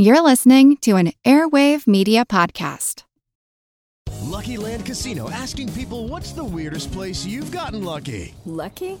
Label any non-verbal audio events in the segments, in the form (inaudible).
You're listening to an Airwave Media Podcast. Lucky Land Casino asking people what's the weirdest place you've gotten lucky? Lucky?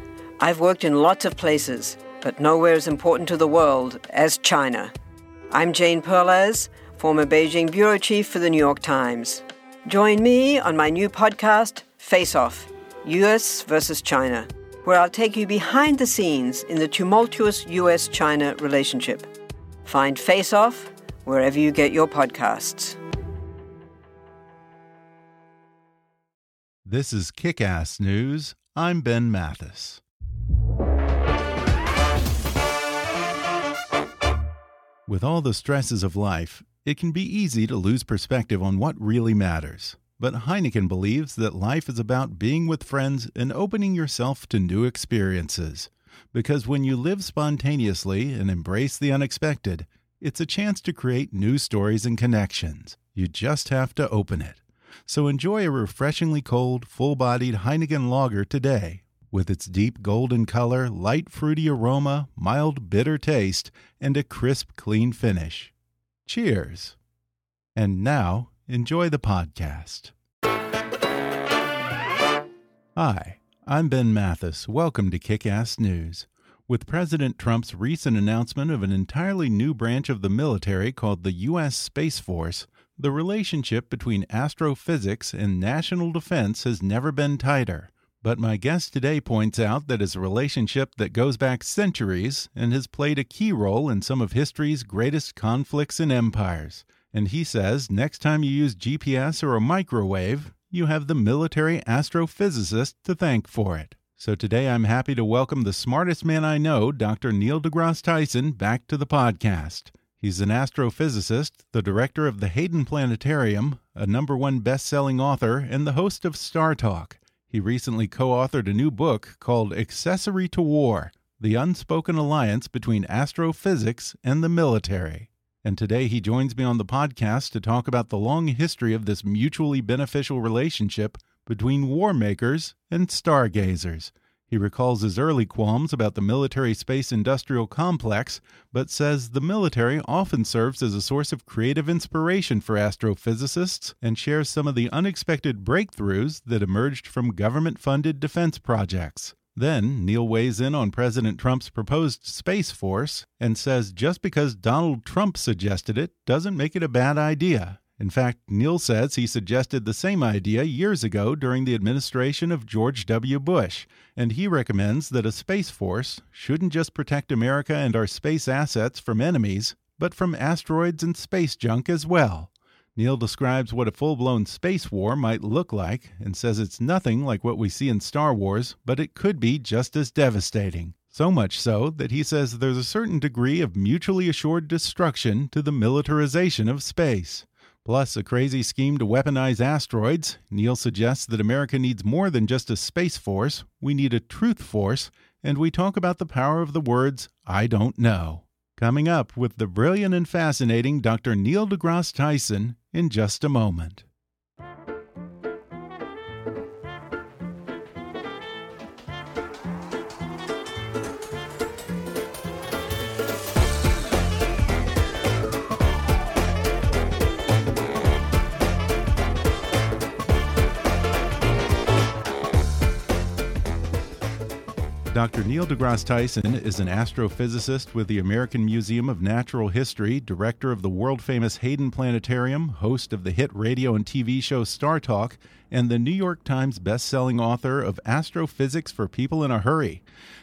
I've worked in lots of places, but nowhere as important to the world as China. I'm Jane Perlez, former Beijing bureau chief for the New York Times. Join me on my new podcast, Face Off US versus China, where I'll take you behind the scenes in the tumultuous US China relationship. Find Face Off wherever you get your podcasts. This is Kick Ass News. I'm Ben Mathis. With all the stresses of life, it can be easy to lose perspective on what really matters. But Heineken believes that life is about being with friends and opening yourself to new experiences. Because when you live spontaneously and embrace the unexpected, it's a chance to create new stories and connections. You just have to open it. So enjoy a refreshingly cold, full bodied Heineken lager today. With its deep golden color, light fruity aroma, mild bitter taste, and a crisp, clean finish. Cheers. And now, enjoy the podcast. Hi, I'm Ben Mathis. Welcome to Kick Ass News. With President Trump's recent announcement of an entirely new branch of the military called the U.S. Space Force, the relationship between astrophysics and national defense has never been tighter. But my guest today points out that it's a relationship that goes back centuries and has played a key role in some of history's greatest conflicts and empires. And he says next time you use GPS or a microwave, you have the military astrophysicist to thank for it. So today I'm happy to welcome the smartest man I know, Dr. Neil deGrasse Tyson, back to the podcast. He's an astrophysicist, the director of the Hayden Planetarium, a number one best selling author, and the host of Star Talk. He recently co authored a new book called Accessory to War The Unspoken Alliance Between Astrophysics and the Military. And today he joins me on the podcast to talk about the long history of this mutually beneficial relationship between war makers and stargazers. He recalls his early qualms about the military space industrial complex, but says the military often serves as a source of creative inspiration for astrophysicists and shares some of the unexpected breakthroughs that emerged from government funded defense projects. Then Neil weighs in on President Trump's proposed Space Force and says just because Donald Trump suggested it doesn't make it a bad idea. In fact, Neil says he suggested the same idea years ago during the administration of George W. Bush, and he recommends that a Space Force shouldn't just protect America and our space assets from enemies, but from asteroids and space junk as well. Neil describes what a full blown space war might look like and says it's nothing like what we see in Star Wars, but it could be just as devastating. So much so that he says there's a certain degree of mutually assured destruction to the militarization of space. Plus, a crazy scheme to weaponize asteroids, Neil suggests that America needs more than just a space force, we need a truth force, and we talk about the power of the words, I don't know. Coming up with the brilliant and fascinating Dr. Neil deGrasse Tyson in just a moment. Dr. Neil deGrasse Tyson is an astrophysicist with the American Museum of Natural History, director of the world famous Hayden Planetarium, host of the hit radio and TV show Star Talk, and the New York Times best-selling author of Astrophysics for People in a Hurry.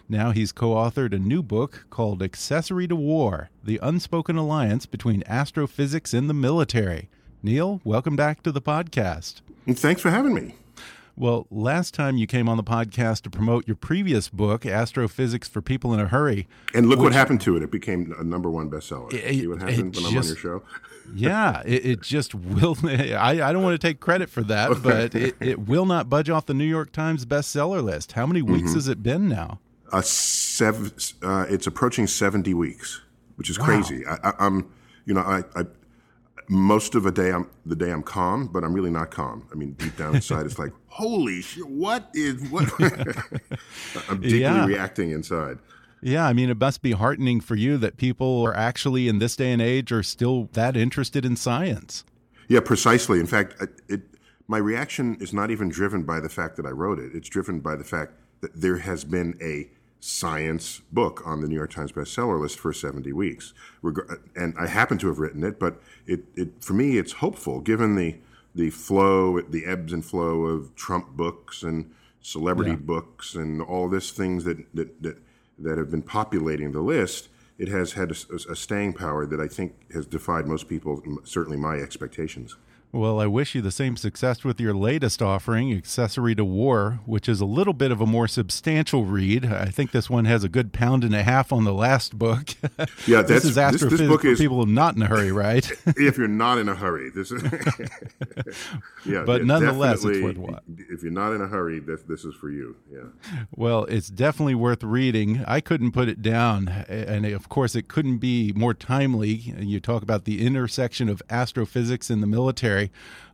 Now he's co-authored a new book called Accessory to War: The Unspoken Alliance Between Astrophysics and the Military. Neil, welcome back to the podcast. Thanks for having me. Well, last time you came on the podcast to promote your previous book, Astrophysics for People in a Hurry. And look which, what happened to it. It became a number one bestseller. It, See what happened when just, I'm on your show? (laughs) yeah, it, it, just will. (laughs) I, I don't want to take credit for that, but it, it will not budge off the New York Times bestseller list. How many weeks mm -hmm. has it been now? Uh, seven, uh, it's approaching 70 weeks, which is wow. crazy. I, am you know, I, I most of the day I'm the day I'm calm, but I'm really not calm. I mean, deep down inside, it's like, (laughs) holy shit, what is what? (laughs) I'm deeply yeah. reacting inside. Yeah, I mean, it must be heartening for you that people are actually in this day and age are still that interested in science. Yeah, precisely. In fact, it, my reaction is not even driven by the fact that I wrote it. It's driven by the fact that there has been a science book on the New York Times bestseller list for 70 weeks. And I happen to have written it, but it, it for me, it's hopeful given the, the flow, the ebbs and flow of Trump books and celebrity yeah. books and all this things that, that, that, that have been populating the list. It has had a, a staying power that I think has defied most people, certainly my expectations. Well, I wish you the same success with your latest offering, Accessory to War, which is a little bit of a more substantial read. I think this one has a good pound and a half on the last book. (laughs) Yeah, this is astrophysics this, this book is, people not in a hurry, right? (laughs) if you're not in a hurry, this is. (laughs) yeah, but yeah, nonetheless, it's. If you're not in a hurry, this this is for you. Yeah. Well, it's definitely worth reading. I couldn't put it down, and of course, it couldn't be more timely. You talk about the intersection of astrophysics and the military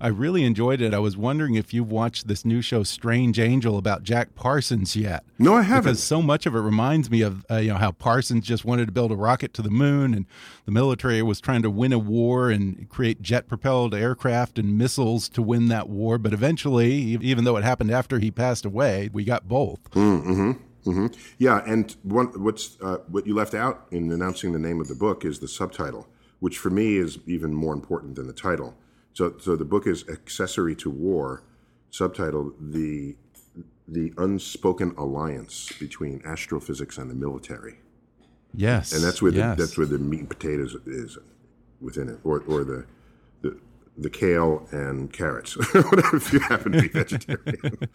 I really enjoyed it. I was wondering if you've watched this new show, Strange Angel, about Jack Parsons yet. No, I haven't. Because so much of it reminds me of uh, you know how Parsons just wanted to build a rocket to the moon, and the military was trying to win a war and create jet-propelled aircraft and missiles to win that war. But eventually, even though it happened after he passed away, we got both. Mm -hmm. Mm -hmm. Yeah, and one, what's uh, what you left out in announcing the name of the book is the subtitle, which for me is even more important than the title. So, so the book is Accessory to War, subtitled The the Unspoken Alliance Between Astrophysics and the Military. Yes. And that's where yes. the, that's where the meat and potatoes is within it, or, or the, the kale and carrots, (laughs) whatever if you happen to be vegetarian.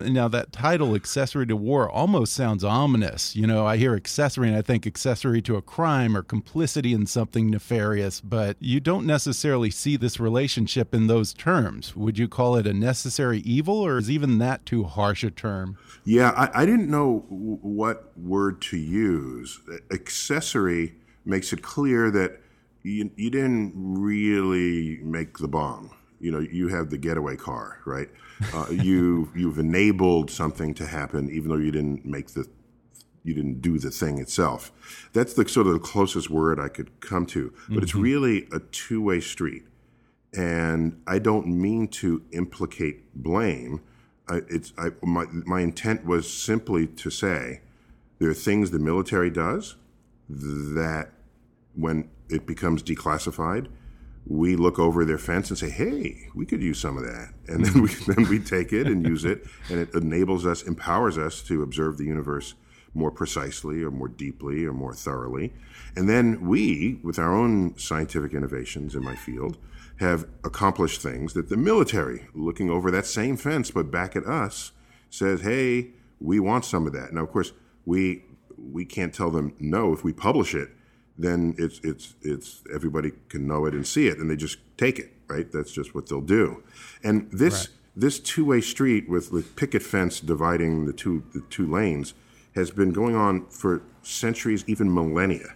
(laughs) now that title, accessory to war, almost sounds ominous. You know, I hear accessory and I think accessory to a crime or complicity in something nefarious, but you don't necessarily see this relationship in those terms. Would you call it a necessary evil, or is even that too harsh a term? Yeah, I, I didn't know what word to use. Accessory makes it clear that you, you didn't really make the bomb. You know, you have the getaway car, right? Uh, (laughs) you you've enabled something to happen, even though you didn't make the you didn't do the thing itself. That's the sort of the closest word I could come to. But mm -hmm. it's mm-hmm. really a two way street, and I don't mean to implicate blame. I, it's I, my my intent was simply to say there are things the military does that when it becomes declassified, we look over their fence and say, "Hey, we could use some of that," and then we (laughs) then we take it and use it, and it enables us, empowers us to observe the universe more precisely, or more deeply, or more thoroughly, and then we, with our own scientific innovations in my field, have accomplished things that the military, looking over that same fence but back at us, says, "Hey, we want some of that." Now, of course, we we can't tell them no if we publish it then it's it's it's everybody can know it and see it, and they just take it, right? That's just what they'll do. And this right. this two way street with the picket fence dividing the two the two lanes has been going on for centuries, even millennia.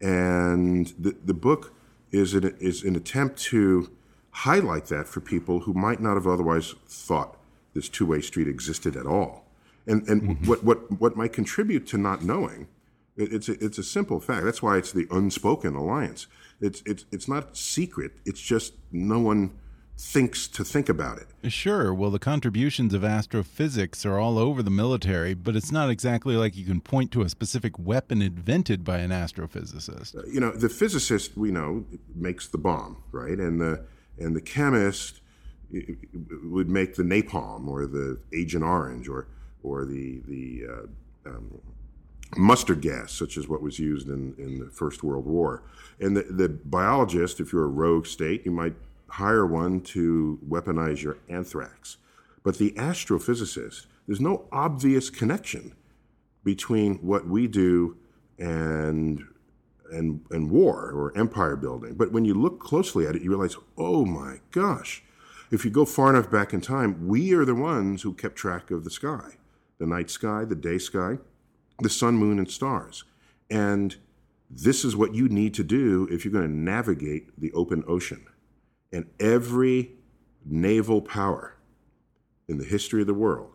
And the the book is an, is an attempt to highlight that for people who might not have otherwise thought this two way street existed at all. And and mm-hmm. what what what might contribute to not knowing it's a, it's a simple fact. That's why it's the unspoken alliance. It's it's it's not secret. It's just no one thinks to think about it. Sure. Well, the contributions of astrophysics are all over the military, but it's not exactly like you can point to a specific weapon invented by an astrophysicist. Uh, you know, the physicist we know makes the bomb, right? And the and the chemist would make the napalm or the Agent Orange or or the the uh, um, mustard gas, such as what was used in, in the First World War. And the, the biologist, if you're a rogue state, you might hire one to weaponize your anthrax. But the astrophysicist, there's no obvious connection between what we do and and and war or empire building. But when you look closely at it, you realize, oh my gosh, if you go far enough back in time, we are the ones who kept track of the sky, the night sky, the day sky, the sun, moon, and stars. And this is what you need to do if you're going to navigate the open ocean. And every naval power in the history of the world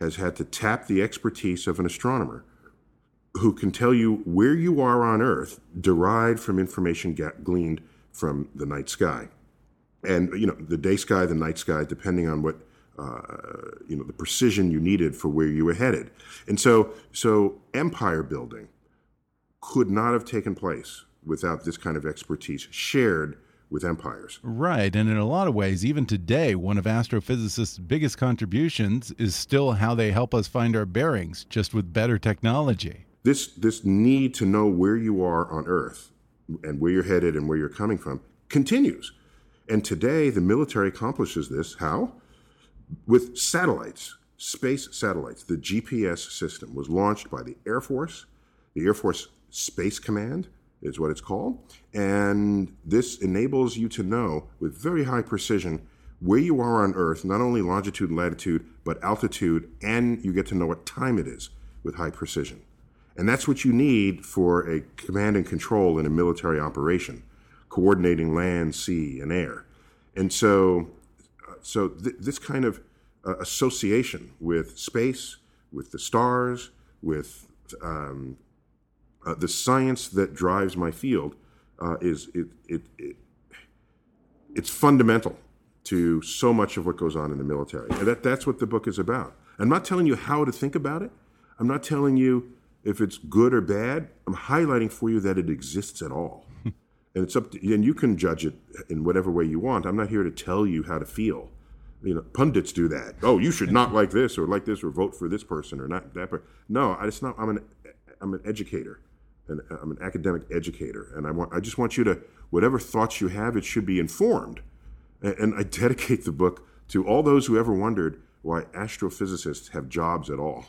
has had to tap the expertise of an astronomer who can tell you where you are on Earth derived from information gleaned from the night sky. And, you know, the day sky, the night sky, depending on what, uh, you know, the precision you needed for where you were headed. And so, so empire building could not have taken place without this kind of expertise shared with empires. Right. And in a lot of ways, even today, one of astrophysicists' biggest contributions is still how they help us find our bearings, just with better technology. This, this need to know where you are on Earth and where you're headed and where you're coming from continues. And today, the military accomplishes this. How? With satellites, space satellites. The GPS system was launched by the Air Force, the Air Force Space Command, is what it's called. And this enables you to know with very high precision where you are on Earth, not only longitude and latitude, but altitude, and you get to know what time it is with high precision. And that's what you need for a command and control in a military operation, coordinating land, sea, and air. And so, so th- this kind of uh, association with space, with the stars, with um, uh, the science that drives my field uh, is it, it, it, it's fundamental to so much of what goes on in the military. And that, that's what the book is about. I'm not telling you how to think about it. I'm not telling you if it's good or bad. I'm highlighting for you that it exists at all. And it's up to, and you can judge it in whatever way you want. I'm not here to tell you how to feel. You know, pundits do that. Oh, you should not like this or like this or vote for this person or not that person. No, i just not. I'm an I'm an educator and I'm an academic educator, and I want I just want you to whatever thoughts you have, it should be informed. And, and I dedicate the book to all those who ever wondered why astrophysicists have jobs at all.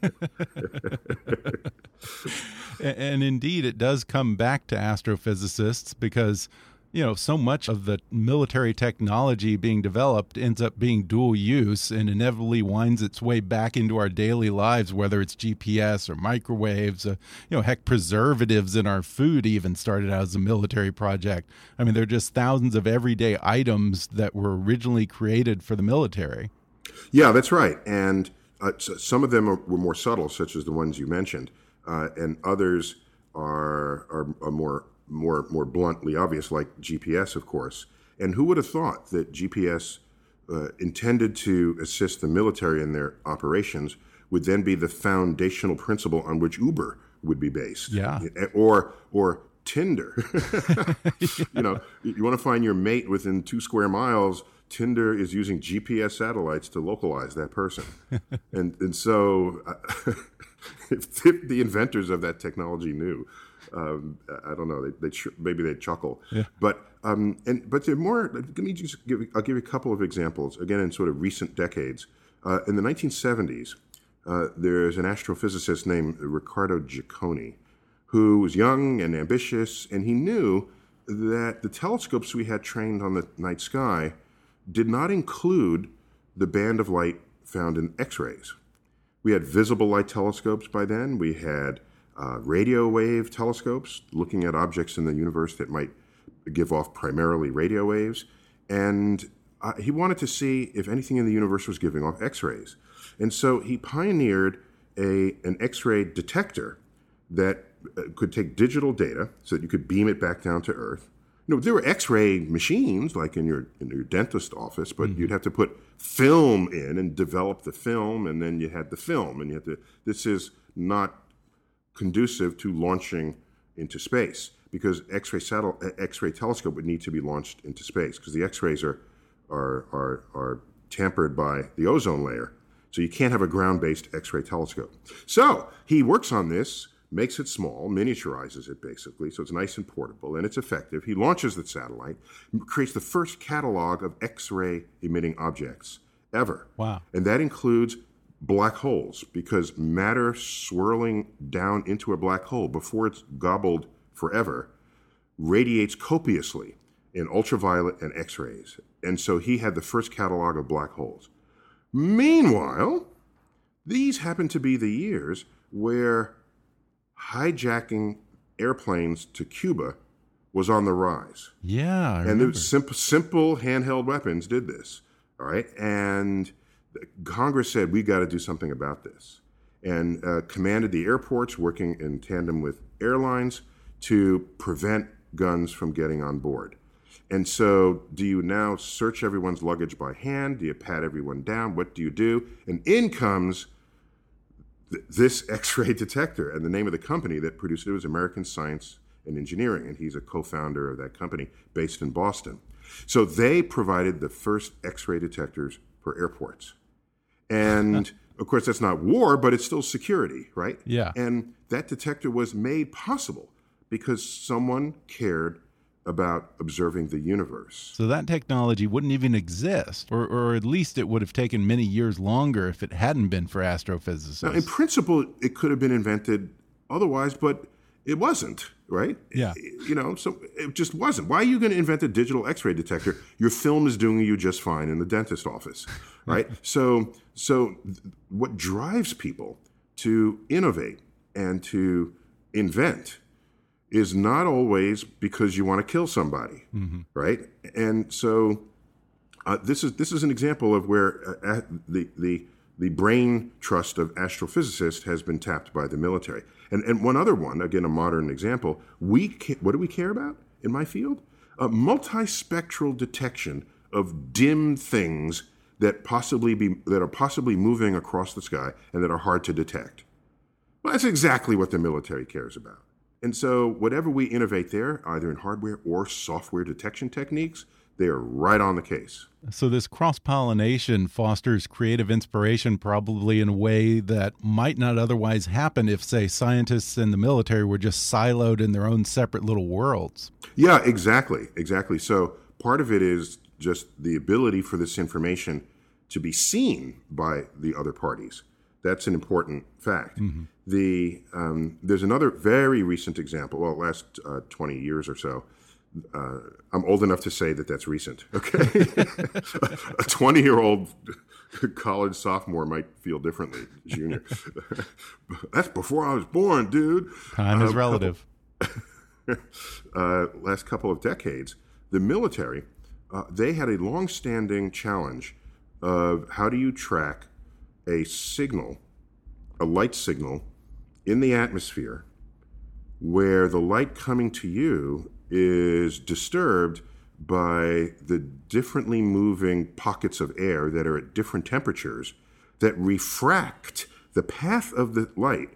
(laughs) (laughs) and indeed, it does come back to astrophysicists because you know, so much of the military technology being developed ends up being dual use and inevitably winds its way back into our daily lives, whether it's GPS or microwaves, uh, you know, heck, preservatives in our food even started out as a military project. I mean, they're just thousands of everyday items that were originally created for the military. Yeah, that's right. And uh, some of them are, were more subtle, such as the ones you mentioned, uh, and others are, are, are more more more bluntly obvious, like GPS, of course. And who would have thought that GPS, uh, intended to assist the military in their operations, would then be the foundational principle on which Uber would be based? Yeah. Or or Tinder. (laughs) you know, you want to find your mate within two square miles. Tinder is using GPS satellites to localize that person, (laughs) and and so uh, (laughs) (laughs) if, if the inventors of that technology knew, um, I don't know. They, they maybe they chuckle. Yeah. But um, and but they're more. Let me just give. I'll give you a couple of examples. Again, in sort of recent decades. Uh, in the 1970s, uh, there's an astrophysicist named Riccardo Giacconi, who was young and ambitious, and he knew that the telescopes we had trained on the night sky did not include the band of light found in X-rays. We had visible light telescopes by then. We had uh, radio wave telescopes, looking at objects in the universe that might give off primarily radio waves. And uh, he wanted to see if anything in the universe was giving off X rays. And so he pioneered a, an X ray detector that uh, could take digital data so that you could beam it back down to Earth. Know, there were X-ray machines like in your in your dentist office, but mm-hmm. you'd have to put film in and develop the film, and then you had the film, and you had to. This is not conducive to launching into space because X-ray satel- X-ray telescope would need to be launched into space because the X-rays are, are are are tampered by the ozone layer, so you can't have a ground-based X-ray telescope. So he works on this, makes it small, miniaturizes it basically, so it's nice and portable and it's effective. He launches the satellite, creates the first catalog of X-ray emitting objects, ever. Wow. And that includes black holes because matter swirling down into a black hole before it's gobbled forever radiates copiously in ultraviolet and X rays. And so he had the first catalog of black holes. Meanwhile, these happen to be the years where hijacking airplanes to Cuba was on the rise. Yeah. I and the simple, simple handheld weapons did this. All right. And Congress said, we've got to do something about this. And uh, commanded the airports, working in tandem with airlines, to prevent guns from getting on board. And so, do you now search everyone's luggage by hand? Do you pat everyone down? What do you do? And in comes th- this X ray detector. And the name of the company that produced it was American Science and Engineering. And he's a co founder of that company based in Boston. So, they provided the first X ray detectors for airports. And (laughs) of course, that's not war, but it's still security, right? Yeah. And that detector was made possible because someone cared about observing the universe. So that technology wouldn't even exist, or, or at least it would have taken many years longer if it hadn't been for astrophysicists. Now, in principle, it could have been invented otherwise, but it wasn't, right? Yeah. You know, so it just wasn't. Why are you going to invent a digital X-ray detector? Your film is doing you just fine in the dentist office, (laughs) right? so, so what drives people to innovate and to invent is not always because you want to kill somebody, right? And so uh, this is this is an example of where uh, uh, the the the brain trust of astrophysicists has been tapped by the military. And and one other one, again a modern example, we ca- what do we care about in my field? A multispectral detection of dim things that possibly be that are possibly moving across the sky and that are hard to detect. Well, that's exactly what the military cares about. And so, whatever we innovate there, either in hardware or software detection techniques, they are right on the case. So this cross pollination fosters creative inspiration, probably in a way that might not otherwise happen if, say, scientists and the military were just siloed in their own separate little worlds. Yeah, exactly, exactly. So part of it is just the ability for this information to be seen by the other parties. That's an important fact. The um, there's another very recent example. Well, last uh, 20 years or so. Uh, I'm old enough to say that that's recent. Okay, (laughs) (laughs) a 20 year old college sophomore might feel differently. Junior, (laughs) that's before I was born, dude. Time is Um, relative. uh, last couple of decades, the military, uh, they had a long-standing challenge of how do you track a signal, a light signal, in the atmosphere, where the light coming to you is disturbed by the differently moving pockets of air that are at different temperatures that refract the path of the light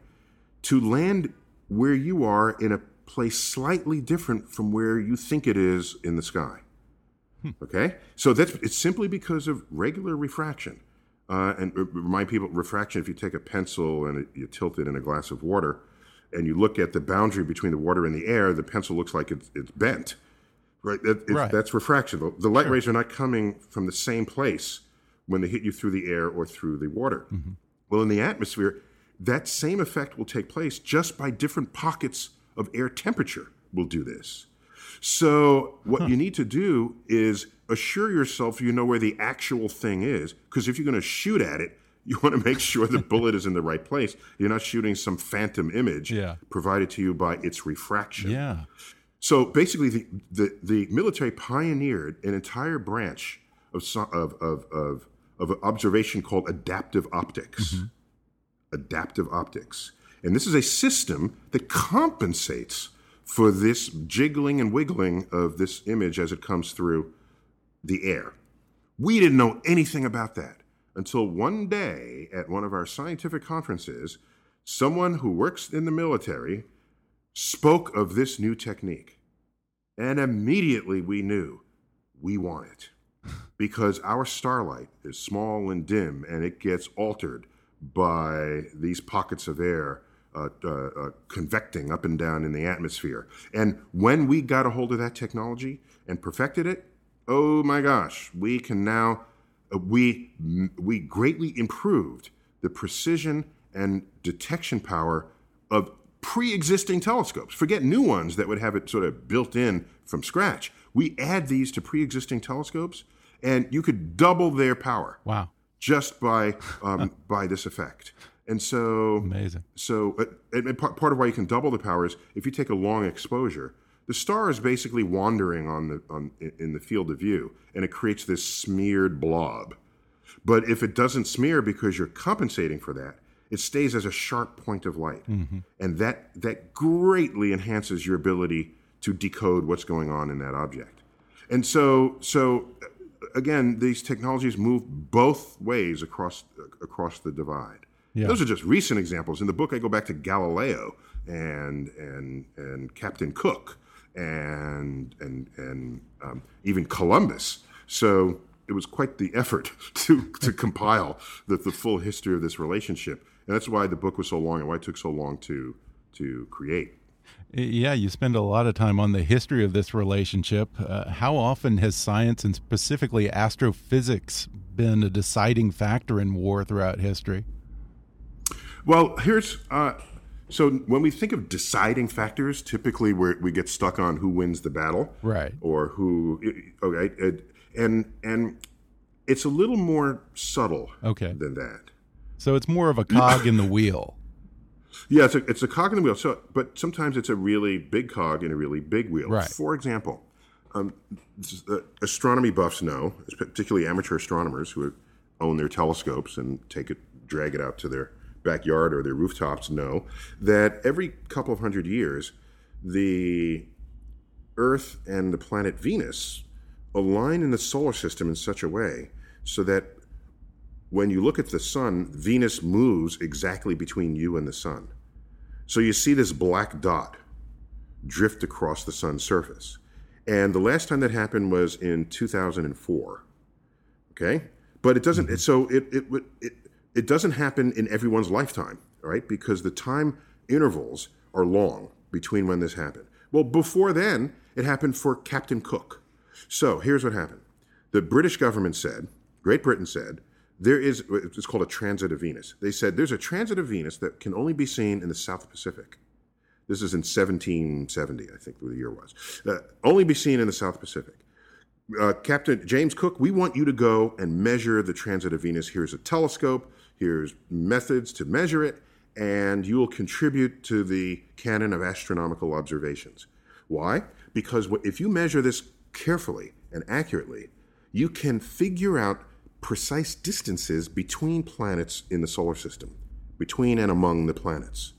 to land where you are in a place slightly different from where you think it is in the sky. Hmm. Okay, so that's it's simply because of regular refraction. Uh, and remind people, refraction. If you take a pencil and it, you tilt it in a glass of water, and you look at the boundary between the water and the air, the pencil looks like it's, it's bent. Right, that, it's- Right. That's refraction. The, the light rays are not coming from the same place when they hit you through the air or through the water. Well, in the atmosphere, that same effect will take place just by different pockets of air temperature will do this. So, what you need to do is assure yourself you know where the actual thing is, because if you're going to shoot at it, you (laughs) want to make sure the bullet is in the right place. You're not shooting some phantom image Yeah. provided to you by its refraction. Yeah. So basically, the, the, the military pioneered an entire branch of, of, of, of, of observation called adaptive optics. Mm-hmm. Adaptive optics. And this is a system that compensates for this jiggling and wiggling of this image as it comes through the air. We didn't know anything about that until one day at one of our scientific conferences, someone who works in the military spoke of this new technique. And immediately we knew we want it (laughs) because our starlight is small and dim and it gets altered by these pockets of air uh, uh, uh, convecting up and down in the atmosphere. And when we got a hold of that technology and perfected it, oh my gosh, we can now uh, we we greatly improved the precision and detection power of pre-existing telescopes. Forget new ones that would have it sort of built in from scratch. We add these to pre-existing telescopes, and you could double their power. Wow. Just by (laughs) um, by this effect. And so amazing. So, uh, and part of why you can double the power is if you take a long exposure, the star is basically wandering on the on in the field of view, and it creates this smeared blob. But if it doesn't smear because you're compensating for that, it stays as a sharp point of light, mm-hmm. and that that greatly enhances your ability to decode what's going on in that object. And so, so again, these technologies move both ways across across the divide. Yeah. Those are just recent examples. In the book, I go back to Galileo and and and Captain Cook and and and um, even Columbus. So it was quite the effort (laughs) to to compile the, the full history of this relationship, and that's why the book was so long and why it took so long to to create. Yeah, you spend a lot of time on the history of this relationship. Uh, how often has science and specifically astrophysics been a deciding factor in war throughout history? Well, here's uh, so when we think of deciding factors, typically we we get stuck on who wins the battle, right? Or who, okay, and and it's a little more subtle, okay. than that. So it's more of a cog in the wheel. (laughs) Yeah, it's a, it's a cog in the wheel. So, but sometimes it's a really big cog in a really big wheel. Right. For example, um, uh, astronomy buffs know, particularly amateur astronomers who own their telescopes and take it, drag it out to their backyard or their rooftops, know that every couple of hundred years, the Earth and the planet Venus align in the solar system in such a way so that when you look at the sun, Venus moves exactly between you and the sun. So you see this black dot drift across the sun's surface. And the last time that happened was in 2004. Okay? But it doesn't, mm-hmm. so it, it, it, it doesn't happen in everyone's lifetime, right? Because the time intervals are long between when this happened. Well, before then, it happened for Captain Cook. So here's what happened the British government said, Great Britain said, there is, it's called a transit of Venus. They said there's a transit of Venus that can only be seen in the South Pacific. This is in 1770, I think the year was. Uh, only be seen in the South Pacific. Uh, Captain James Cook, we want you to go and measure the transit of Venus. Here's a telescope, here's methods to measure it, and you will contribute to the canon of astronomical observations. Why? Because if you measure this carefully and accurately, you can figure out precise distances between planets in the solar system, between and among the planets.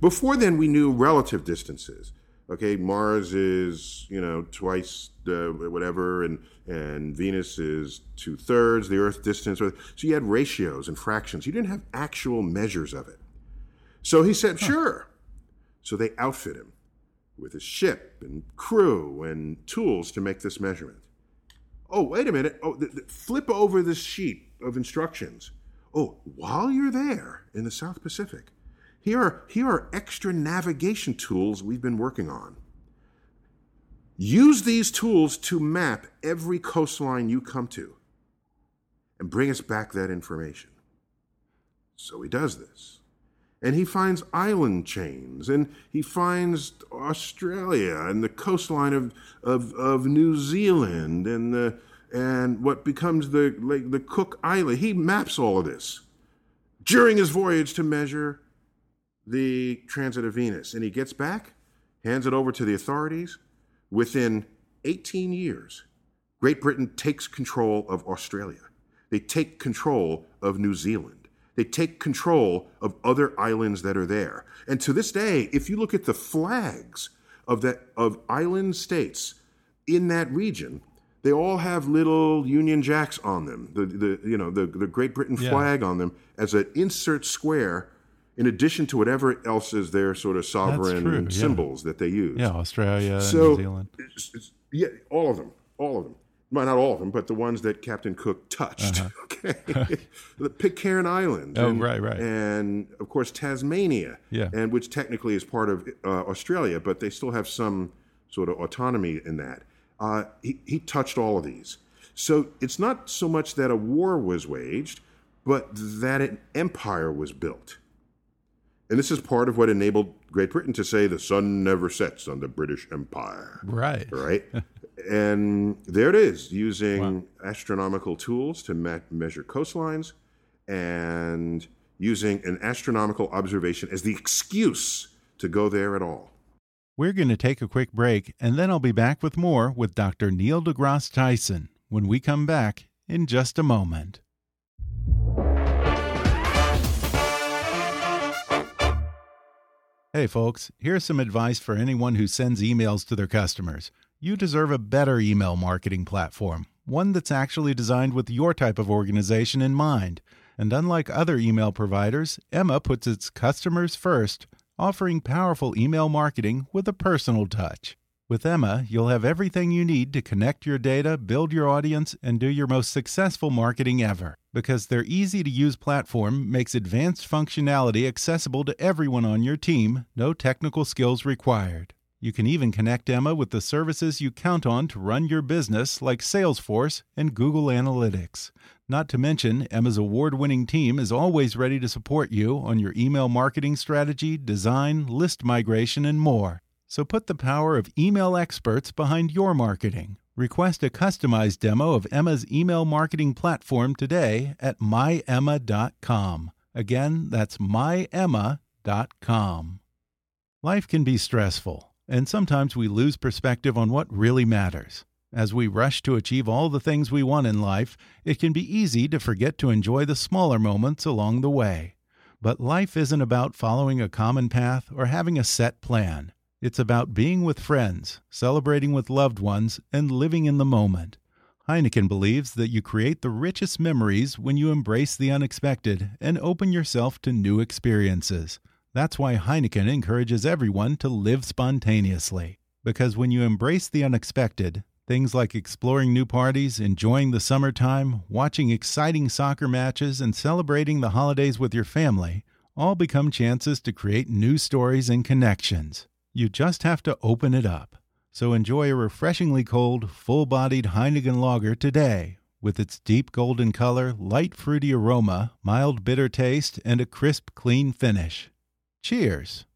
Before then, we knew relative distances. Okay, Mars is you know twice the whatever, and and Venus is two thirds the Earth distance. So you had ratios and fractions. You didn't have actual measures of it. So he said, sure. So they outfit him with a ship and crew and tools to make this measurement. Oh, wait a minute. Oh, th- th- flip over this sheet of instructions. Oh, while you're there in the South Pacific, here are, here are extra navigation tools we've been working on. Use these tools to map every coastline you come to and bring us back that information. So he does this. And he finds island chains, and he finds Australia and the coastline of, of, of New Zealand and, the, and what becomes the, like, the Cook Island. He maps all of this during his voyage to measure the transit of Venus. And he gets back, hands it over to the authorities. Within 18 years, Great Britain takes control of Australia. They take control of New Zealand. They take control of other islands that are there. And to this day, if you look at the flags of that of island states in that region, they all have little Union Jacks on them. The, the you know the, the Great Britain flag yeah. on them as an insert square, in addition to whatever else is their sort of sovereign symbols that they use. Yeah, Australia, so, New Zealand. It's, it's, yeah, all of them, all of them well, not all of them, but the ones that Captain Cook touched. Uh-huh. (laughs) Okay, the Pitcairn Islands. Oh, and, right, right. And of course Tasmania. Yeah. And which technically is part of uh, Australia, but they still have some sort of autonomy in that. Uh, he, he touched all of these. So it's not so much that a war was waged, but that an empire was built. And this is part of what enabled Great Britain to say the sun never sets on the British Empire. Right. Right. (laughs) and there it is, using wow. astronomical tools to me- measure coastlines and using an astronomical observation as the excuse to go there at all. We're going to take a quick break, and then I'll be back with more with Dr. Neil deGrasse Tyson when we come back in just a moment. Hey, folks, here's some advice for anyone who sends emails to their customers. You deserve a better email marketing platform, one that's actually designed with your type of organization in mind. And unlike other email providers, Emma puts its customers first, offering powerful email marketing with a personal touch. With Emma, you'll have everything you need to connect your data, build your audience, and do your most successful marketing ever. Because their easy to use platform makes advanced functionality accessible to everyone on your team, no technical skills required. You can even connect Emma with the services you count on to run your business, like Salesforce and Google Analytics. Not to mention, Emma's award winning team is always ready to support you on your email marketing strategy, design, list migration, and more. So put the power of email experts behind your marketing. Request a customized demo of Emma's email marketing platform today at myemma.com. Again, that's myemma.com. Life can be stressful, and sometimes we lose perspective on what really matters. As we rush to achieve all the things we want in life, it can be easy to forget to enjoy the smaller moments along the way. But life isn't about following a common path or having a set plan. It's about being with friends, celebrating with loved ones, and living in the moment. Heineken believes that you create the richest memories when you embrace the unexpected and open yourself to new experiences. That's why Heineken encourages everyone to live spontaneously. Because when you embrace the unexpected, things like exploring new parties, enjoying the summertime, watching exciting soccer matches, and celebrating the holidays with your family all become chances to create new stories and connections. You just have to open it up. So enjoy a refreshingly cold, full bodied Heineken lager today with its deep golden color, light fruity aroma, mild bitter taste, and a crisp, clean finish. Cheers!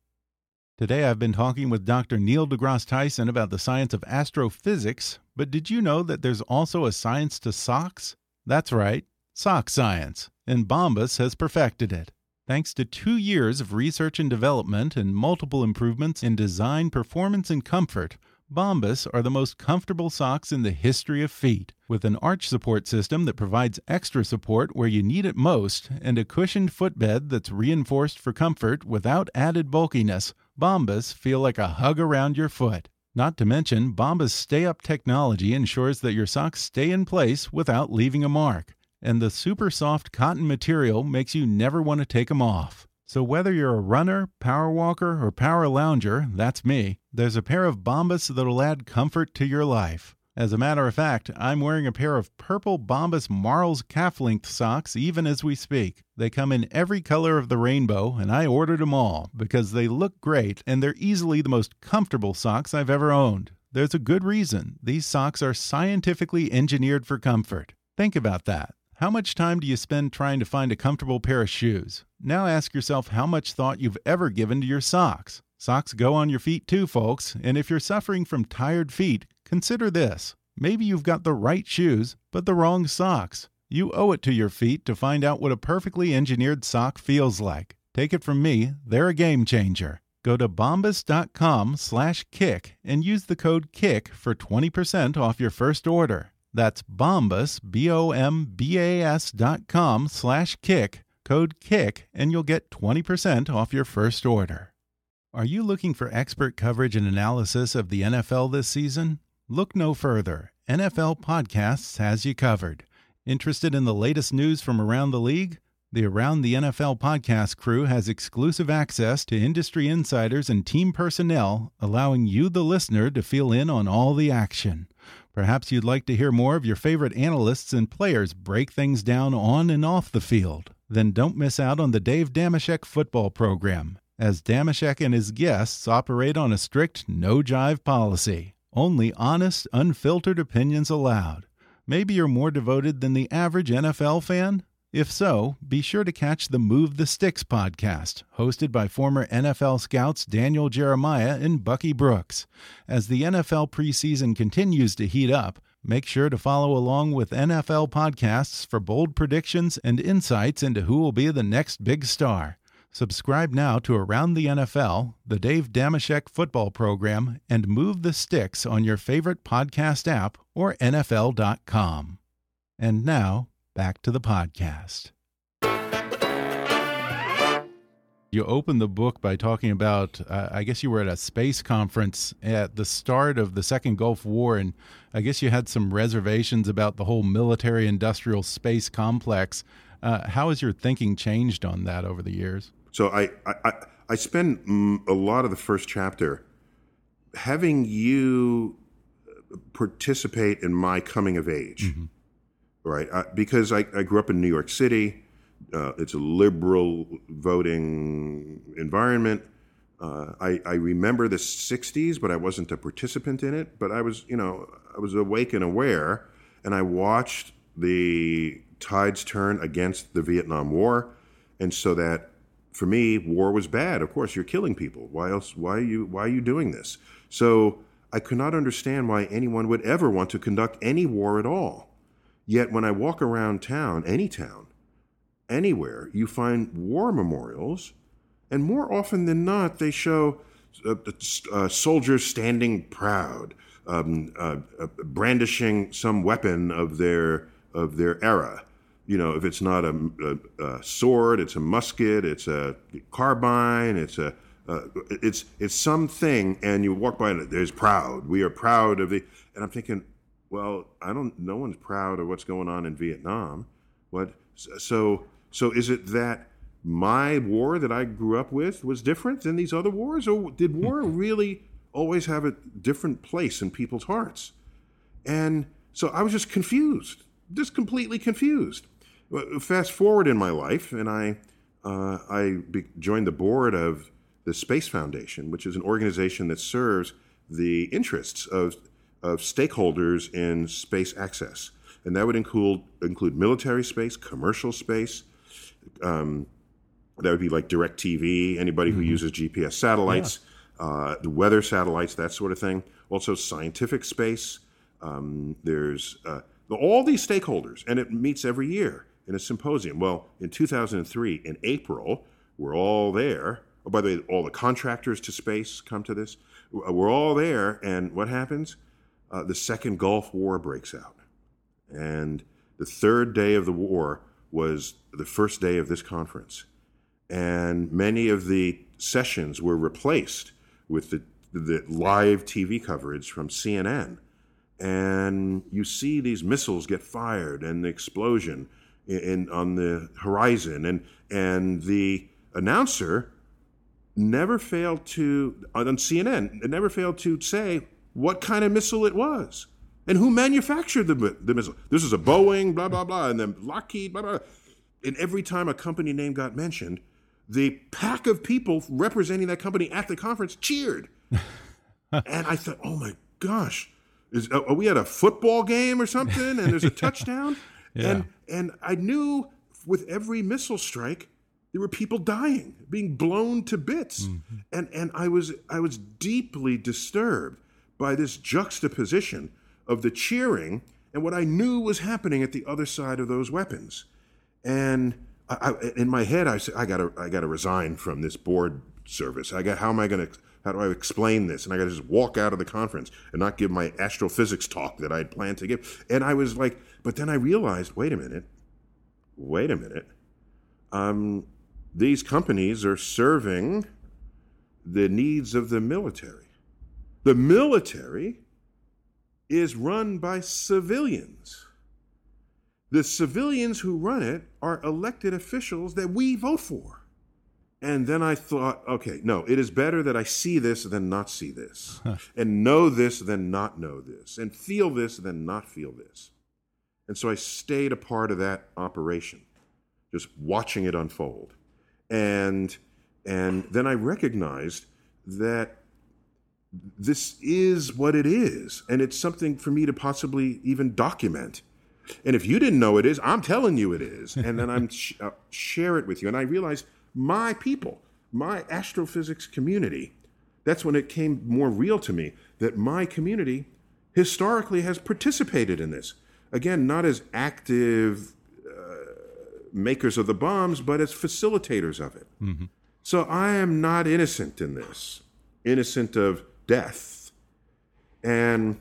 Today I've been talking with Dr. Neil deGrasse Tyson about the science of astrophysics, but did you know that there's also a science to socks? That's right, sock science, and Bombas has perfected it. Thanks to two years of research and development and multiple improvements in design, performance, and comfort, Bombas are the most comfortable socks in the history of feet. With an arch support system that provides extra support where you need it most and a cushioned footbed that's reinforced for comfort without added bulkiness, Bombas feel like a hug around your foot. Not to mention, Bombas Stay Up technology ensures that your socks stay in place without leaving a mark and the super soft cotton material makes you never want to take them off. So whether you're a runner, power walker, or power lounger, that's me, there's a pair of Bombas that'll add comfort to your life. As a matter of fact, I'm wearing a pair of purple Bombas Marls calf-length socks even as we speak. They come in every color of the rainbow, and I ordered them all because they look great and they're easily the most comfortable socks I've ever owned. There's a good reason. These socks are scientifically engineered for comfort. Think about that. How much time do you spend trying to find a comfortable pair of shoes? Now ask yourself how much thought you've ever given to your socks. Socks go on your feet too, folks, and if you're suffering from tired feet, consider this. Maybe you've got the right shoes, but the wrong socks. You owe it to your feet to find out what a perfectly engineered sock feels like. Take it from me, they're a game changer. Go to bombas.com slash kick and use the code KICK for 20% off your first order. That's Bombas, B-O-M-B-A-S dot com slash kick, code KICK, and you'll get 20% off your first order. Are you looking for expert coverage and analysis of the NFL this season? Look no further. NFL Podcasts has you covered. Interested in the latest news from around the league? The Around the NFL podcast crew has exclusive access to industry insiders and team personnel, allowing you, the listener, to feel in on all the action. Perhaps you'd like to hear more of your favorite analysts and players break things down on and off the field. Then don't miss out on the Dave Dameshek football program, as Dameshek and his guests operate on a strict no jive policy. Only honest, unfiltered opinions allowed. Maybe you're more devoted than the average NFL fan? If so, be sure to catch the Move the Sticks podcast, hosted by former NFL scouts Daniel Jeremiah and Bucky Brooks. As the NFL preseason continues to heat up, make sure to follow along with NFL podcasts for bold predictions and insights into who will be the next big star. Subscribe now to Around the NFL, the Dave Dameshek football program, and Move the Sticks on your favorite podcast app or NFL.com. And now, back to the podcast. You opened the book by talking about, uh, I guess you were at a space conference at the start of the Second Gulf War, and I guess you had some reservations about the whole military industrial space complex. Uh, how has your thinking changed on that over the years? So I, I, I spend a lot of the first chapter having you participate in my coming of age, mm -hmm. Right? I, because I, I, grew up in New York City. Uh, it's a liberal voting environment. Uh, I, I, remember the '60s, but I wasn't a participant in it. But I was, you know, I was awake and aware, and I watched the tides turn against the Vietnam War, and so that for me, war was bad. Of course, you're killing people. Why else? Why are you? Why are you doing this? So I could not understand why anyone would ever want to conduct any war at all. Yet when I walk around town, any town, anywhere, you find war memorials, and more often than not, they show uh, uh, soldiers standing proud, um, uh, uh brandishing some weapon of their of their era. You know, if it's not a, a, a sword, it's a musket, it's a carbine, it's a uh, it's it's something, and you walk by and there's proud. We are proud of the. And I'm thinking, well, I don't. No one's proud of what's going on in Vietnam. What? So so is it that my war that I grew up with was different than these other wars, or did war (laughs) really always have a different place in people's hearts? And so I was just confused, just completely confused. Fast forward in my life, and I uh, I be- joined the board of the Space Foundation, which is an organization that serves the interests of, of stakeholders in space access. And that would include, include military space, commercial space. Um, that would be like DirecTV, anybody who mm-hmm. uses GPS satellites, yeah. uh, the weather satellites, that sort of thing. Also, scientific space. Um, there's uh, all these stakeholders, and it meets every year in a symposium. Well, in 2003, in April, we're all there Oh, by the way, all the contractors to space come to this. We're all there, and what happens? Uh, the second Gulf War breaks out. And the third day of the war was the first day of this conference. And many of the sessions were replaced with the, the live TV coverage from CNN. And you see these missiles get fired and the explosion in, in on the horizon. And, and the announcer never failed to, on CNN, never failed to say what kind of missile it was and who manufactured the, the missile. This is a Boeing, blah, blah, blah, and then Lockheed, blah, blah. And every time a company name got mentioned, the pack of people representing that company at the conference cheered. (laughs) and I thought, oh my gosh, is, are we at a football game or something? And there's a (laughs) touchdown? yeah. And, and I knew with every missile strike, there were people dying, being blown to bits. Mm-hmm. And, and I, was, I was deeply disturbed by this juxtaposition of the cheering and what I knew was happening at the other side of those weapons. And I, I, in my head, I said, I gotta, I gotta resign from this board service. I got, how am I gonna, how do I explain this? And I gotta just walk out of the conference and not give my astrophysics talk that I had planned to give. And I was like, but then I realized, wait a minute, wait a minute. Um, these companies are serving the needs of the military. The military is run by civilians. The civilians who run it are elected officials that we vote for. And then I thought, okay, no, it is better that I see this than not see this, (laughs) and know this than not know this, and feel this than not feel this. And so I stayed a part of that operation, just watching it unfold and and then I recognized that this is what it is, and it's something for me to possibly even document And if you didn't know it is, I'm telling you it is. And then I'm sh- uh, share it with you. And I realize my people, my astrophysics community, that's when it came more real to me that my community historically has participated in this. Again, not as active uh, makers of the bombs, but as facilitators of it. Mm-hmm. So I am not innocent in this, innocent of death. And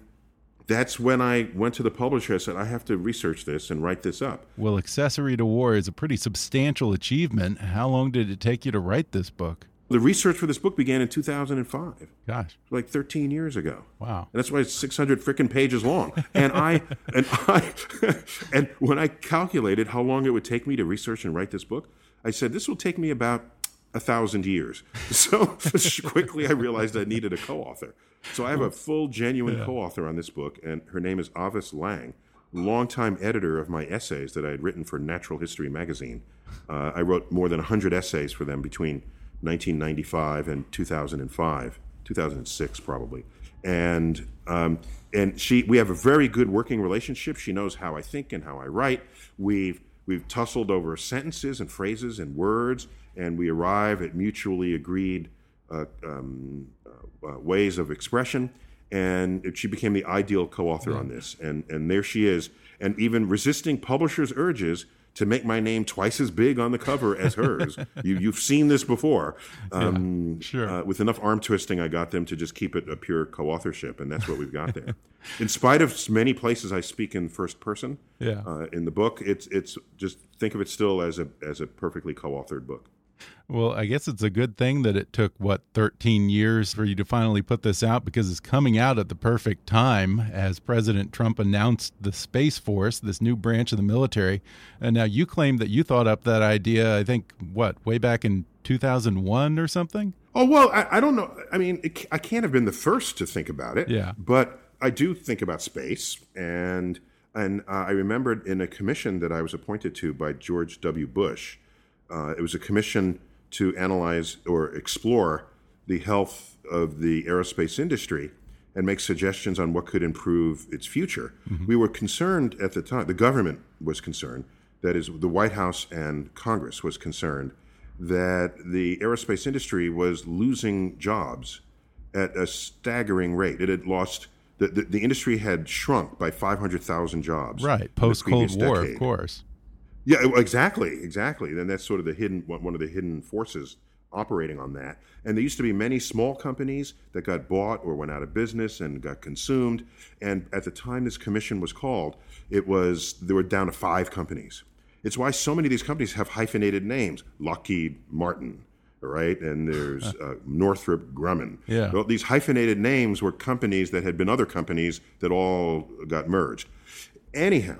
that's when I went to the publisher. I said, I have to research this and write this up. Well, Accessory to War is a pretty substantial achievement. How long did it take you to write this book? The research for this book began in 2005. Gosh, like 13 years ago. Wow. And that's why it's 600 freaking pages long. And I (laughs) and I (laughs) and when I calculated how long it would take me to research and write this book, I said this will take me about a thousand years. (laughs) So (laughs) quickly I realized I needed a co-author. So I have a full, genuine yeah. co-author on this book, and her name is Avis Lang, longtime editor of my essays that I had written for Natural History magazine. Uh, I wrote more than 100 essays for them between 1995 and 2005, 2006 probably. And um, and she, we have a very good working relationship. She knows how I think and how I write. We've we've tussled over sentences and phrases and words, and we arrive at mutually agreed uh, um, uh, uh, ways of expression. And she became the ideal co-author yeah. on this, and and there she is. And even resisting publishers' urges, to make my name twice as big on the cover as hers. (laughs) you, you've seen this before. Um, yeah, sure. Uh, with enough arm twisting, I got them to just keep it a pure co-authorship, and that's what we've got there. (laughs) in spite of many places I speak in first person, yeah. Uh, in the book, it's it's just think of it still as a as a perfectly co-authored book. Well, I guess it's a good thing that it took, what, 13 years for you to finally put this out because it's coming out at the perfect time as President Trump announced the Space Force, this new branch of the military. And now you claim that you thought up that idea, I think, what, way back in 2001 or something? Oh, well, I, I don't know. I mean, it, I can't have been the first to think about it. Yeah. But I do think about space. And, and uh, I remembered in a commission that I was appointed to by George W. Bush, uh, it was a commission to analyze or explore the health of the aerospace industry and make suggestions on what could improve its future. Mm-hmm. We were concerned at the time, the government was concerned, that is, the White House and Congress was concerned that the aerospace industry was losing jobs at a staggering rate. It had lost, the, the, the industry had shrunk by 500,000 jobs. Right, post Cold War, decade. of course. Yeah, exactly, exactly. And that's sort of the hidden one of the hidden forces operating on that. And there used to be many small companies that got bought or went out of business and got consumed. And at the time this commission was called, it was there were down to five companies. It's why so many of these companies have hyphenated names: Lockheed Martin, right? And there's (laughs) uh, Northrop Grumman. Yeah. Well, these hyphenated names were companies that had been other companies that all got merged. Anyhow,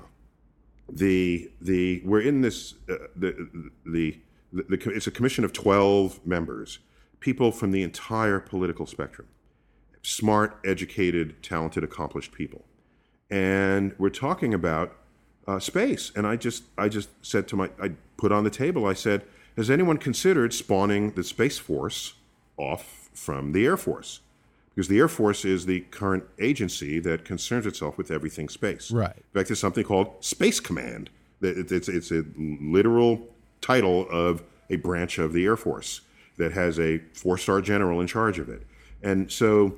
the the we're in this uh, the, the, the the it's a commission of 12 members people from the entire political spectrum smart educated talented accomplished people. And we're talking about uh, space. And i just i just said to my i put on the table i said has anyone considered spawning the space force off from the air force because the Air Force is the current agency that concerns itself with everything space. Right. In fact, there's something called Space Command. It's, it's a literal title of a branch of the Air Force that has a four-star general in charge of it. And so,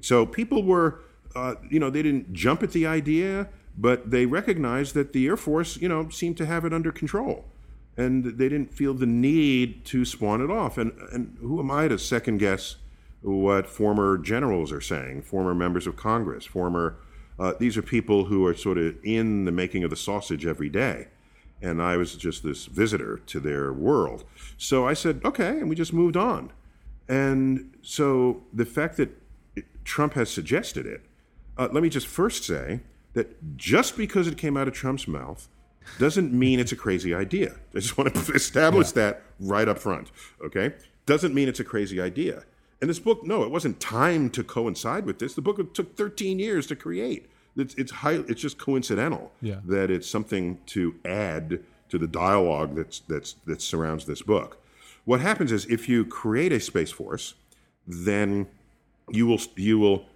so people were, uh, you know, they didn't jump at the idea, but they recognized that the Air Force, you know, seemed to have it under control. And they didn't feel the need to spawn it off. And, and who am I to second guess – what former generals are saying, former members of Congress, former. Uh, these are people who are sort of in the making of the sausage every day. And I was just this visitor to their world. So I said, okay, and we just moved on. And so the fact that Trump has suggested it, uh, let me just first say that just because it came out of Trump's mouth doesn't mean it's a crazy idea. I just want to (laughs) establish yeah. that right up front, okay? Doesn't mean it's a crazy idea. And this book, no, it wasn't timed to coincide with this. The book took 13 years to create. It's it's high, It's just coincidental yeah. that it's something to add to the dialogue that's that's that surrounds this book. What happens is if you create a space force, then you will you will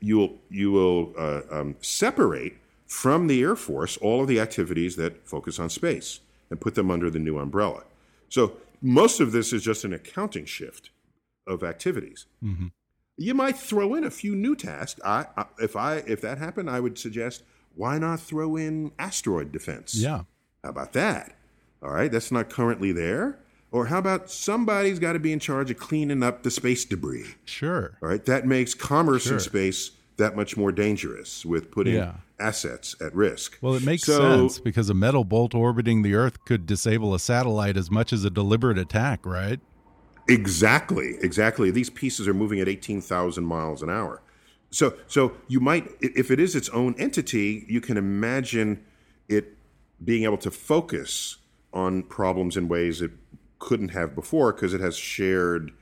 you will you will uh, um, separate from the Air Force all of the activities that focus on space and put them under the new umbrella. So most of this is just an accounting shift of activities. Mm-hmm. You might throw in a few new tasks. I, I, if I if that happened, I would suggest why not throw in asteroid defense? Yeah. How about that? All right, that's not currently there. Or how about somebody's got to be in charge of cleaning up the space debris? Sure. All right, that makes commerce Sure. in space that much more dangerous with putting Yeah. assets at risk. Well, it makes So- sense because a metal bolt orbiting the Earth could disable a satellite as much as a deliberate attack, right? Exactly, exactly. These pieces are moving at 18,000 miles an hour. So, so you might, if it is its own entity, you can imagine it being able to focus on problems in ways it couldn't have before because it has shared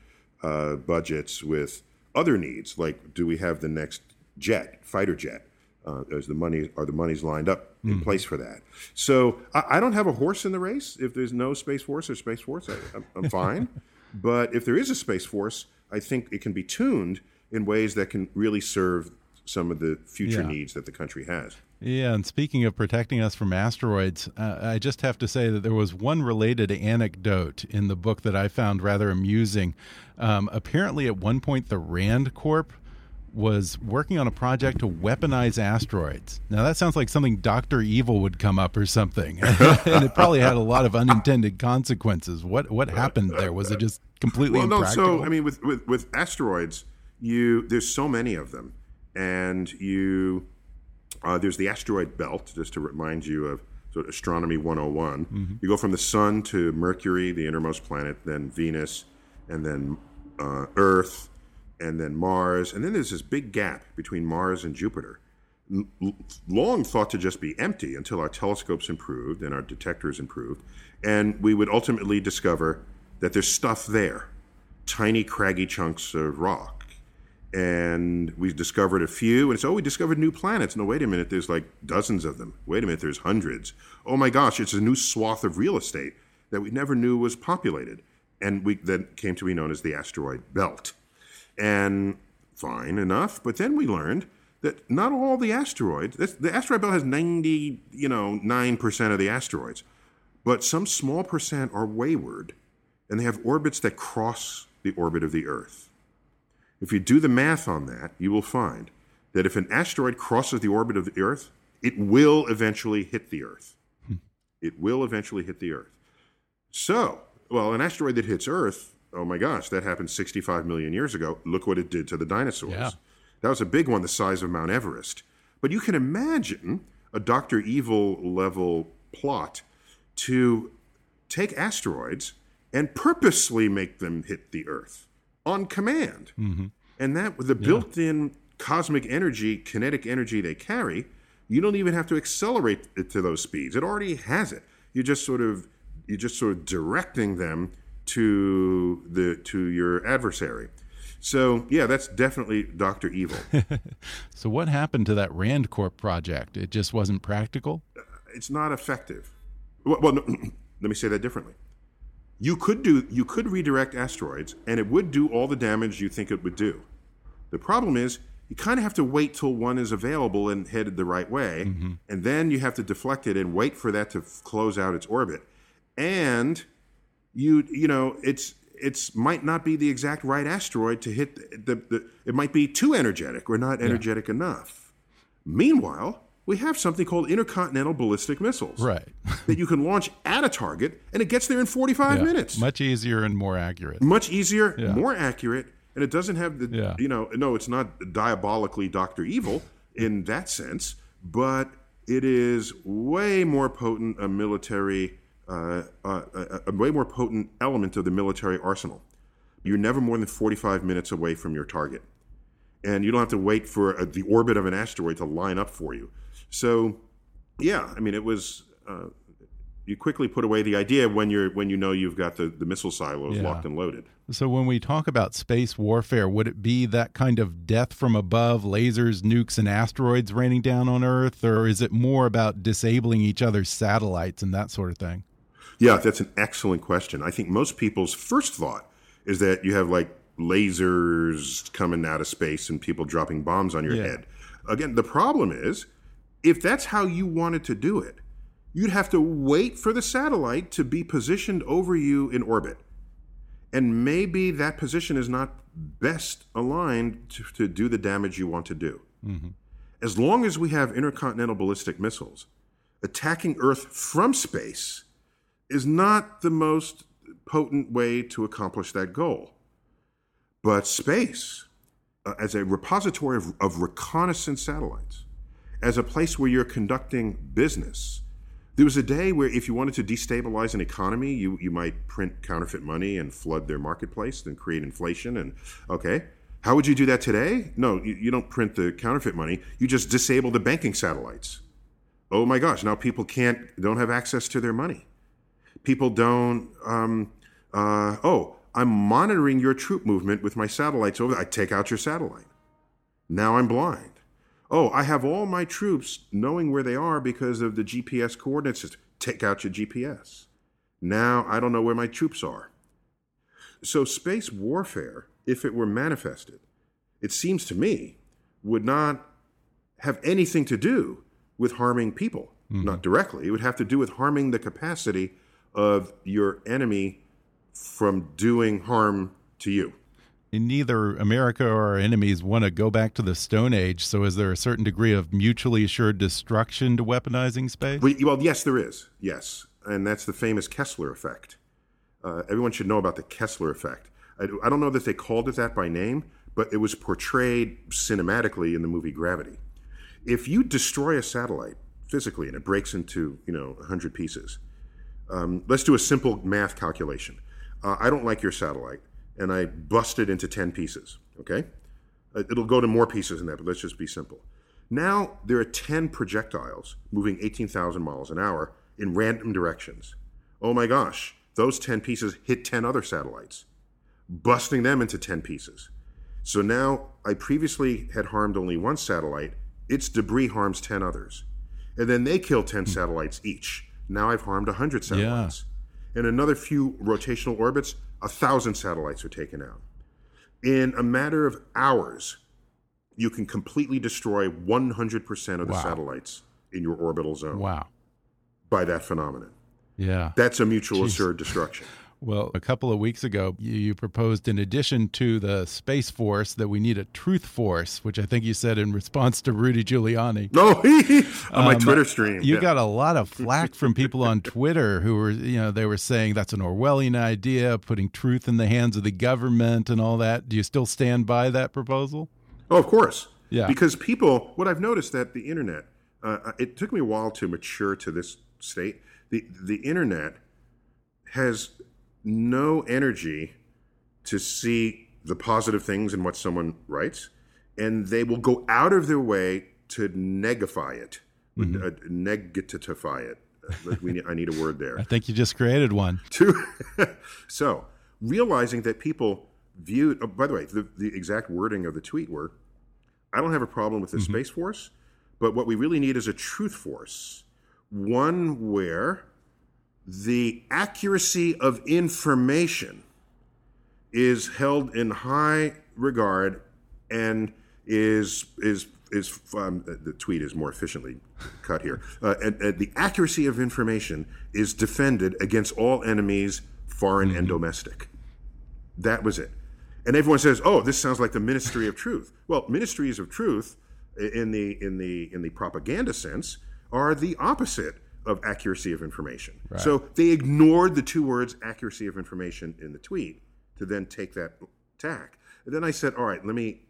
uh, budgets with other needs. Like, do we have the next jet, fighter jet? Uh, is the money are the monies lined up in place for that? So I, I don't have a horse in the race. If there's no space force or space force, I, I'm, I'm fine. (laughs) But if there is a space force, I think it can be tuned in ways that can really serve some of the future Yeah. needs that the country has. Yeah, and speaking of protecting us from asteroids, uh, I just have to say that there was one related anecdote in the book that I found rather amusing. Um, apparently, at one point, the Rand Corp was working on a project to weaponize asteroids. Now, that sounds like something Dr. Evil would come up or something. (laughs) and it probably had a lot of unintended consequences. What what happened there? Was it just completely well, no. impractical? So I mean, with, with with asteroids, you there's so many of them, and you uh, there's the asteroid belt. Just to remind you of sort of astronomy 101. Mm-hmm. You go from the sun to Mercury, the innermost planet, then Venus, and then uh, Earth, and then Mars, and then there's this big gap between Mars and Jupiter. Long thought to just be empty until our telescopes improved and our detectors improved, and we would ultimately discover that there's stuff there, tiny craggy chunks of rock. And we discovered a few, and so we discovered new planets. No, wait a minute, there's like dozens of them. Wait a minute, there's hundreds. Oh my gosh, it's a new swath of real estate that we never knew was populated, and we that came to be known as the asteroid belt. And fine enough, but then we learned that not all the asteroids, the asteroid belt has ninety, you know, nine percent of the asteroids, but some small percent are wayward, and they have orbits that cross the orbit of the Earth. If you do the math on that, you will find that if an asteroid crosses the orbit of the Earth, it will eventually hit the Earth. Hmm. It will eventually hit the Earth. So, well, an asteroid that hits Earth, oh my gosh, that happened 65 million years ago. Look what it did to the dinosaurs. Yeah. That was a big one, the size of Mount Everest. But you can imagine a Dr. Evil level plot to take asteroids and purposely make them hit the Earth on command. Mm-hmm. And that with the built in cosmic energy, kinetic energy they carry, you don't even have to accelerate it to those speeds. It already has it. You just sort of you're just sort of directing them to the to your adversary. So yeah, that's definitely Doctor Evil. (laughs) so, what happened to that Rand Corp project? It just wasn't practical? Uh, it's not effective. Well, well no, (clears throat) let me say that differently. You could do you could redirect asteroids, and it would do all the damage you think it would do. The problem is you kind of have to wait till one is available and headed the right way, mm-hmm. and then you have to deflect it and wait for that to close out its orbit. And you you know it's it's might not be the exact right asteroid to hit the, the, the it might be too energetic or not energetic enough. Meanwhile, we have something called intercontinental ballistic missiles Right. (laughs) that you can launch at a target and it gets there in 45 Yeah. minutes. Much easier and more accurate. Much easier, Yeah. more accurate, and it doesn't have the Yeah. you know no, it's not diabolically Doctor Evil in that sense, but it is way more potent a military, uh, uh, a, a way more potent element of the military arsenal. You're never more than 45 minutes away from your target, and you don't have to wait for uh, the orbit of an asteroid to line up for you. So, yeah, I mean, it was. Uh, you quickly put away the idea when you're when you know you've got the, the missile silos Yeah. locked and loaded. So, when we talk about space warfare, would it be that kind of death from above, lasers, nukes, and asteroids raining down on Earth? Or is it more about disabling each other's satellites and that sort of thing? Yeah, that's an excellent question. I think most people's first thought is that you have like lasers coming out of space and people dropping bombs on your Yeah. head. Again, the problem is if that's how you wanted to do it, you'd have to wait for the satellite to be positioned over you in orbit. And maybe that position is not best aligned to, to do the damage you want to do. Mm-hmm. As long as we have intercontinental ballistic missiles, attacking Earth from space is not the most potent way to accomplish that goal. But space, uh, as a repository of, of reconnaissance satellites, as a place where you're conducting business, there was a day where if you wanted to destabilize an economy, you, you might print counterfeit money and flood their marketplace and create inflation. And okay, how would you do that today? No, you, you don't print the counterfeit money. You just disable the banking satellites. Oh my gosh, now people can't, don't have access to their money. People don't, um, uh, oh, I'm monitoring your troop movement with my satellites over. I take out your satellite. Now I'm blind. Oh, I have all my troops knowing where they are because of the GPS coordinate system. Take out your GPS. Now I don't know where my troops are. So, space warfare, if it were manifested, it seems to me, would not have anything to do with harming people, mm-hmm. not directly. It would have to do with harming the capacity of your enemy from doing harm to you. And neither America or our enemies want to go back to the Stone Age. So, is there a certain degree of mutually assured destruction to weaponizing space? Well, yes, there is. Yes. And that's the famous Kessler effect. Uh, everyone should know about the Kessler effect. I, I don't know that they called it that by name, but it was portrayed cinematically in the movie Gravity. If you destroy a satellite physically and it breaks into, you know, 100 pieces, um, let's do a simple math calculation. Uh, I don't like your satellite and I bust it into 10 pieces, okay? Uh, it'll go to more pieces than that, but let's just be simple. Now there are 10 projectiles moving 18,000 miles an hour in random directions. Oh my gosh, those 10 pieces hit 10 other satellites, busting them into 10 pieces. So now I previously had harmed only one satellite, its debris harms 10 others. And then they kill 10 satellites each. Now I've harmed 100 satellites. Yeah. In another few rotational orbits, a thousand satellites are taken out. In a matter of hours, you can completely destroy 100% of the wow. satellites in your orbital zone. Wow. By that phenomenon. Yeah. That's a mutual Jeez. assured destruction. Well, a couple of weeks ago, you, proposed, in addition to the Space Force, that we need a Truth Force, which I think you said in response to Rudy Giuliani. (laughs) No, on my um, Twitter stream. You yeah. got a lot of (laughs) flack from people on Twitter who were, you know, they were saying that's an Orwellian idea, putting truth in the hands of the government and all that. Do you still stand by that proposal? Oh, of course. Yeah. Because people, what I've noticed that the internet, uh, it took me a while to mature to this state. The the internet has no energy to see the positive things in what someone writes, and they will go out of their way to negify it, mm-hmm. uh, negatify it. Uh, we need, I need a word there. (laughs) I think you just created one. (laughs) so, realizing that people viewed, oh, by the way, the, the exact wording of the tweet were I don't have a problem with the mm-hmm. Space Force, but what we really need is a truth force, one where the accuracy of information is held in high regard and is is is um, the tweet is more efficiently cut here. Uh, and, and, the accuracy of information is defended against all enemies, foreign mm-hmm. and domestic. That was it. And everyone says, "Oh, this sounds like the Ministry of Truth." Well, ministries of truth, in the in the in the propaganda sense, are the opposite of accuracy of information. Right. So they ignored the two words accuracy of information in the tweet to then take that tack. And then I said, all right, let me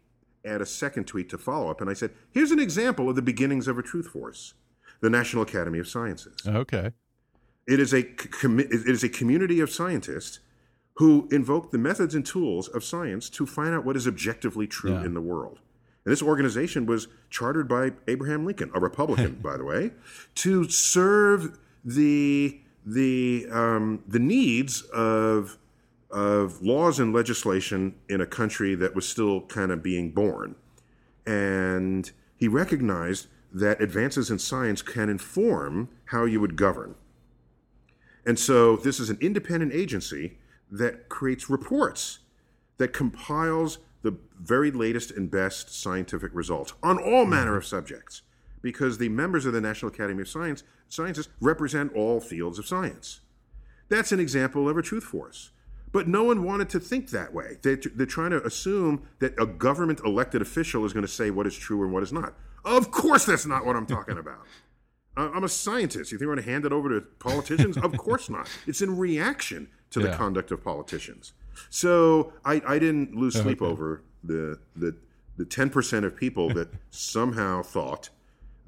add a second tweet to follow up. And I said, here's an example of the beginnings of a truth force the National Academy of Sciences. Okay. It is a, com- it is a community of scientists who invoke the methods and tools of science to find out what is objectively true yeah. in the world. And this organization was chartered by Abraham Lincoln, a Republican, (laughs) by the way, to serve the the um, the needs of of laws and legislation in a country that was still kind of being born. And he recognized that advances in science can inform how you would govern. And so this is an independent agency that creates reports, that compiles the very latest and best scientific results on all manner mm-hmm. of subjects because the members of the National Academy of Science, Sciences represent all fields of science. That's an example of a truth force. But no one wanted to think that way. They, they're trying to assume that a government elected official is going to say what is true and what is not. Of course, that's not what I'm talking (laughs) about. I'm a scientist. You think we're going to hand it over to politicians? of course not. It's in reaction to the conduct of politicians. So I, I didn't lose sleep Okay. over the the the 10% of people that (laughs) somehow thought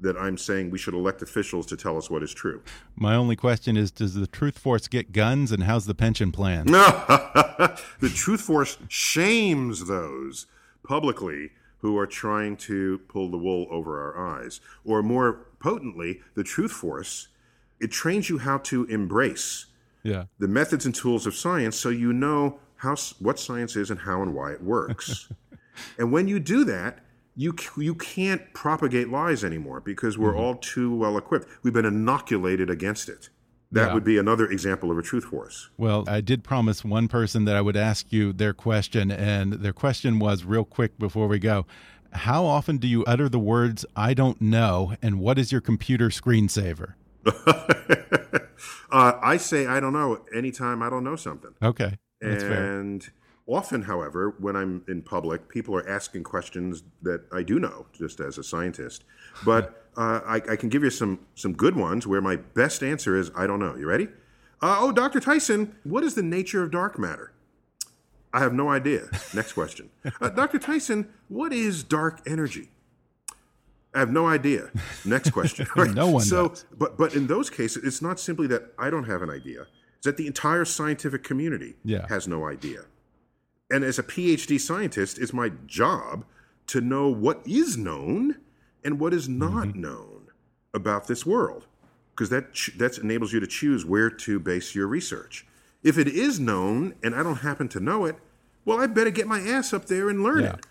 that I'm saying we should elect officials to tell us what is true. My only question is Does the Truth Force get guns and how's the pension plan? No. (laughs) the Truth Force shames those publicly who are trying to pull the wool over our eyes. Or more potently, the Truth Force, it trains you how to embrace Yeah. the methods and tools of science so you know how what science is and how and why it works. (laughs) and when you do that, you you can't propagate lies anymore because we're all too well equipped. We've been inoculated against it. That Yeah. would be another example of a truth force. Well, I did promise one person that I would ask you their question, and their question was real quick before we go. How often do you utter the words, I don't know, and what is your computer screensaver? (laughs) Uh, I say I don't know anytime I don't know something. Okay. That's fair. and often, however, when I'm in public, people are asking questions that I do know, just as a scientist. But uh, I, I can give you some some good ones where my best answer is I don't know. You ready? Uh, oh, Dr. Tyson, what is the nature of dark matter? I have no idea. Next question. (laughs) Uh, Dr. Tyson, what is dark energy? I have no idea. Next question. (laughs) No one So, does. but but in those cases, it's not simply that I don't have an idea. That the entire scientific community Yeah. has no idea. And as a PhD scientist, it's my job to know what is known and what is not Mm-hmm. known about this world, because that that enables you to choose where to base your research. If it is known and I don't happen to know it, well, I better get my ass up there and learn Yeah. it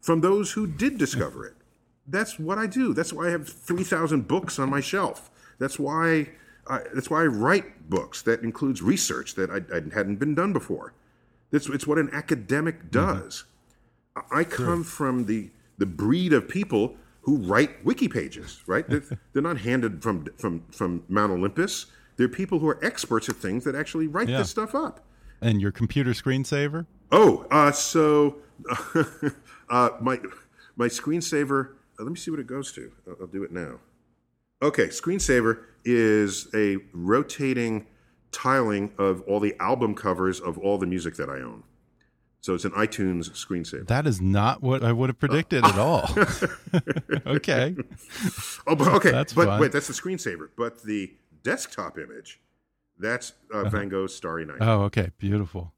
from those who did discover it. That's what I do. That's why I have three thousand books on my shelf. That's why. I, that's why I write books that includes research that I, I hadn't been done before. That's it's what an academic does. I I come from the the breed of people who write wiki pages. Right? they're, (laughs) they're not handed from from from Mount Olympus. They're people who are experts at things that actually write Yeah. this stuff up. And your computer screensaver? Oh, uh, so (laughs) uh, my my screensaver. Uh, let me see what it goes to. I'll, I'll do it now. Okay, screensaver is a rotating tiling of all the album covers of all the music that I own. So it's an iTunes screensaver. That is not what I would have predicted at all. (laughs) okay. Oh, but okay, That's but fun. wait, that's the screensaver. But the desktop image, that's uh, Van Gogh's Starry Night. Oh, okay. Beautiful.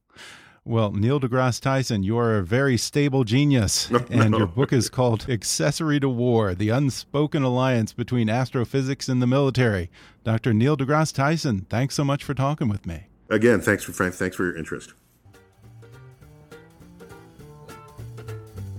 Well, Neil deGrasse Tyson, you are a very stable genius. (laughs) and your book is called Accessory to War The Unspoken Alliance Between Astrophysics and the Military. Dr. Neil deGrasse Tyson, thanks so much for talking with me. Again, thanks for Frank. Thanks for your interest.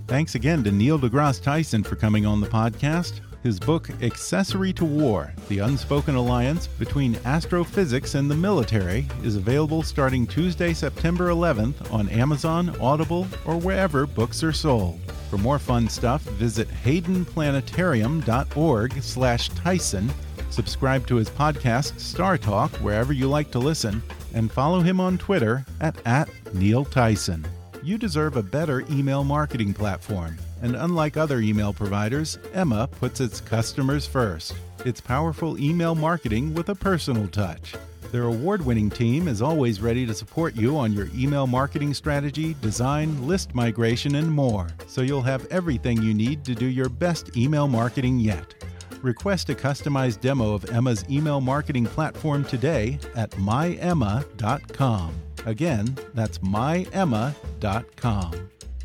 Thanks again to Neil deGrasse Tyson for coming on the podcast. His book, Accessory to War The Unspoken Alliance Between Astrophysics and the Military, is available starting Tuesday, September 11th on Amazon, Audible, or wherever books are sold. For more fun stuff, visit haydenplanetarium.org slash Tyson, subscribe to his podcast, StarTalk, wherever you like to listen, and follow him on Twitter at, at Neil Tyson. You deserve a better email marketing platform. And unlike other email providers, Emma puts its customers first. It's powerful email marketing with a personal touch. Their award winning team is always ready to support you on your email marketing strategy, design, list migration, and more, so you'll have everything you need to do your best email marketing yet. Request a customized demo of Emma's email marketing platform today at myemma.com. Again, that's myemma.com.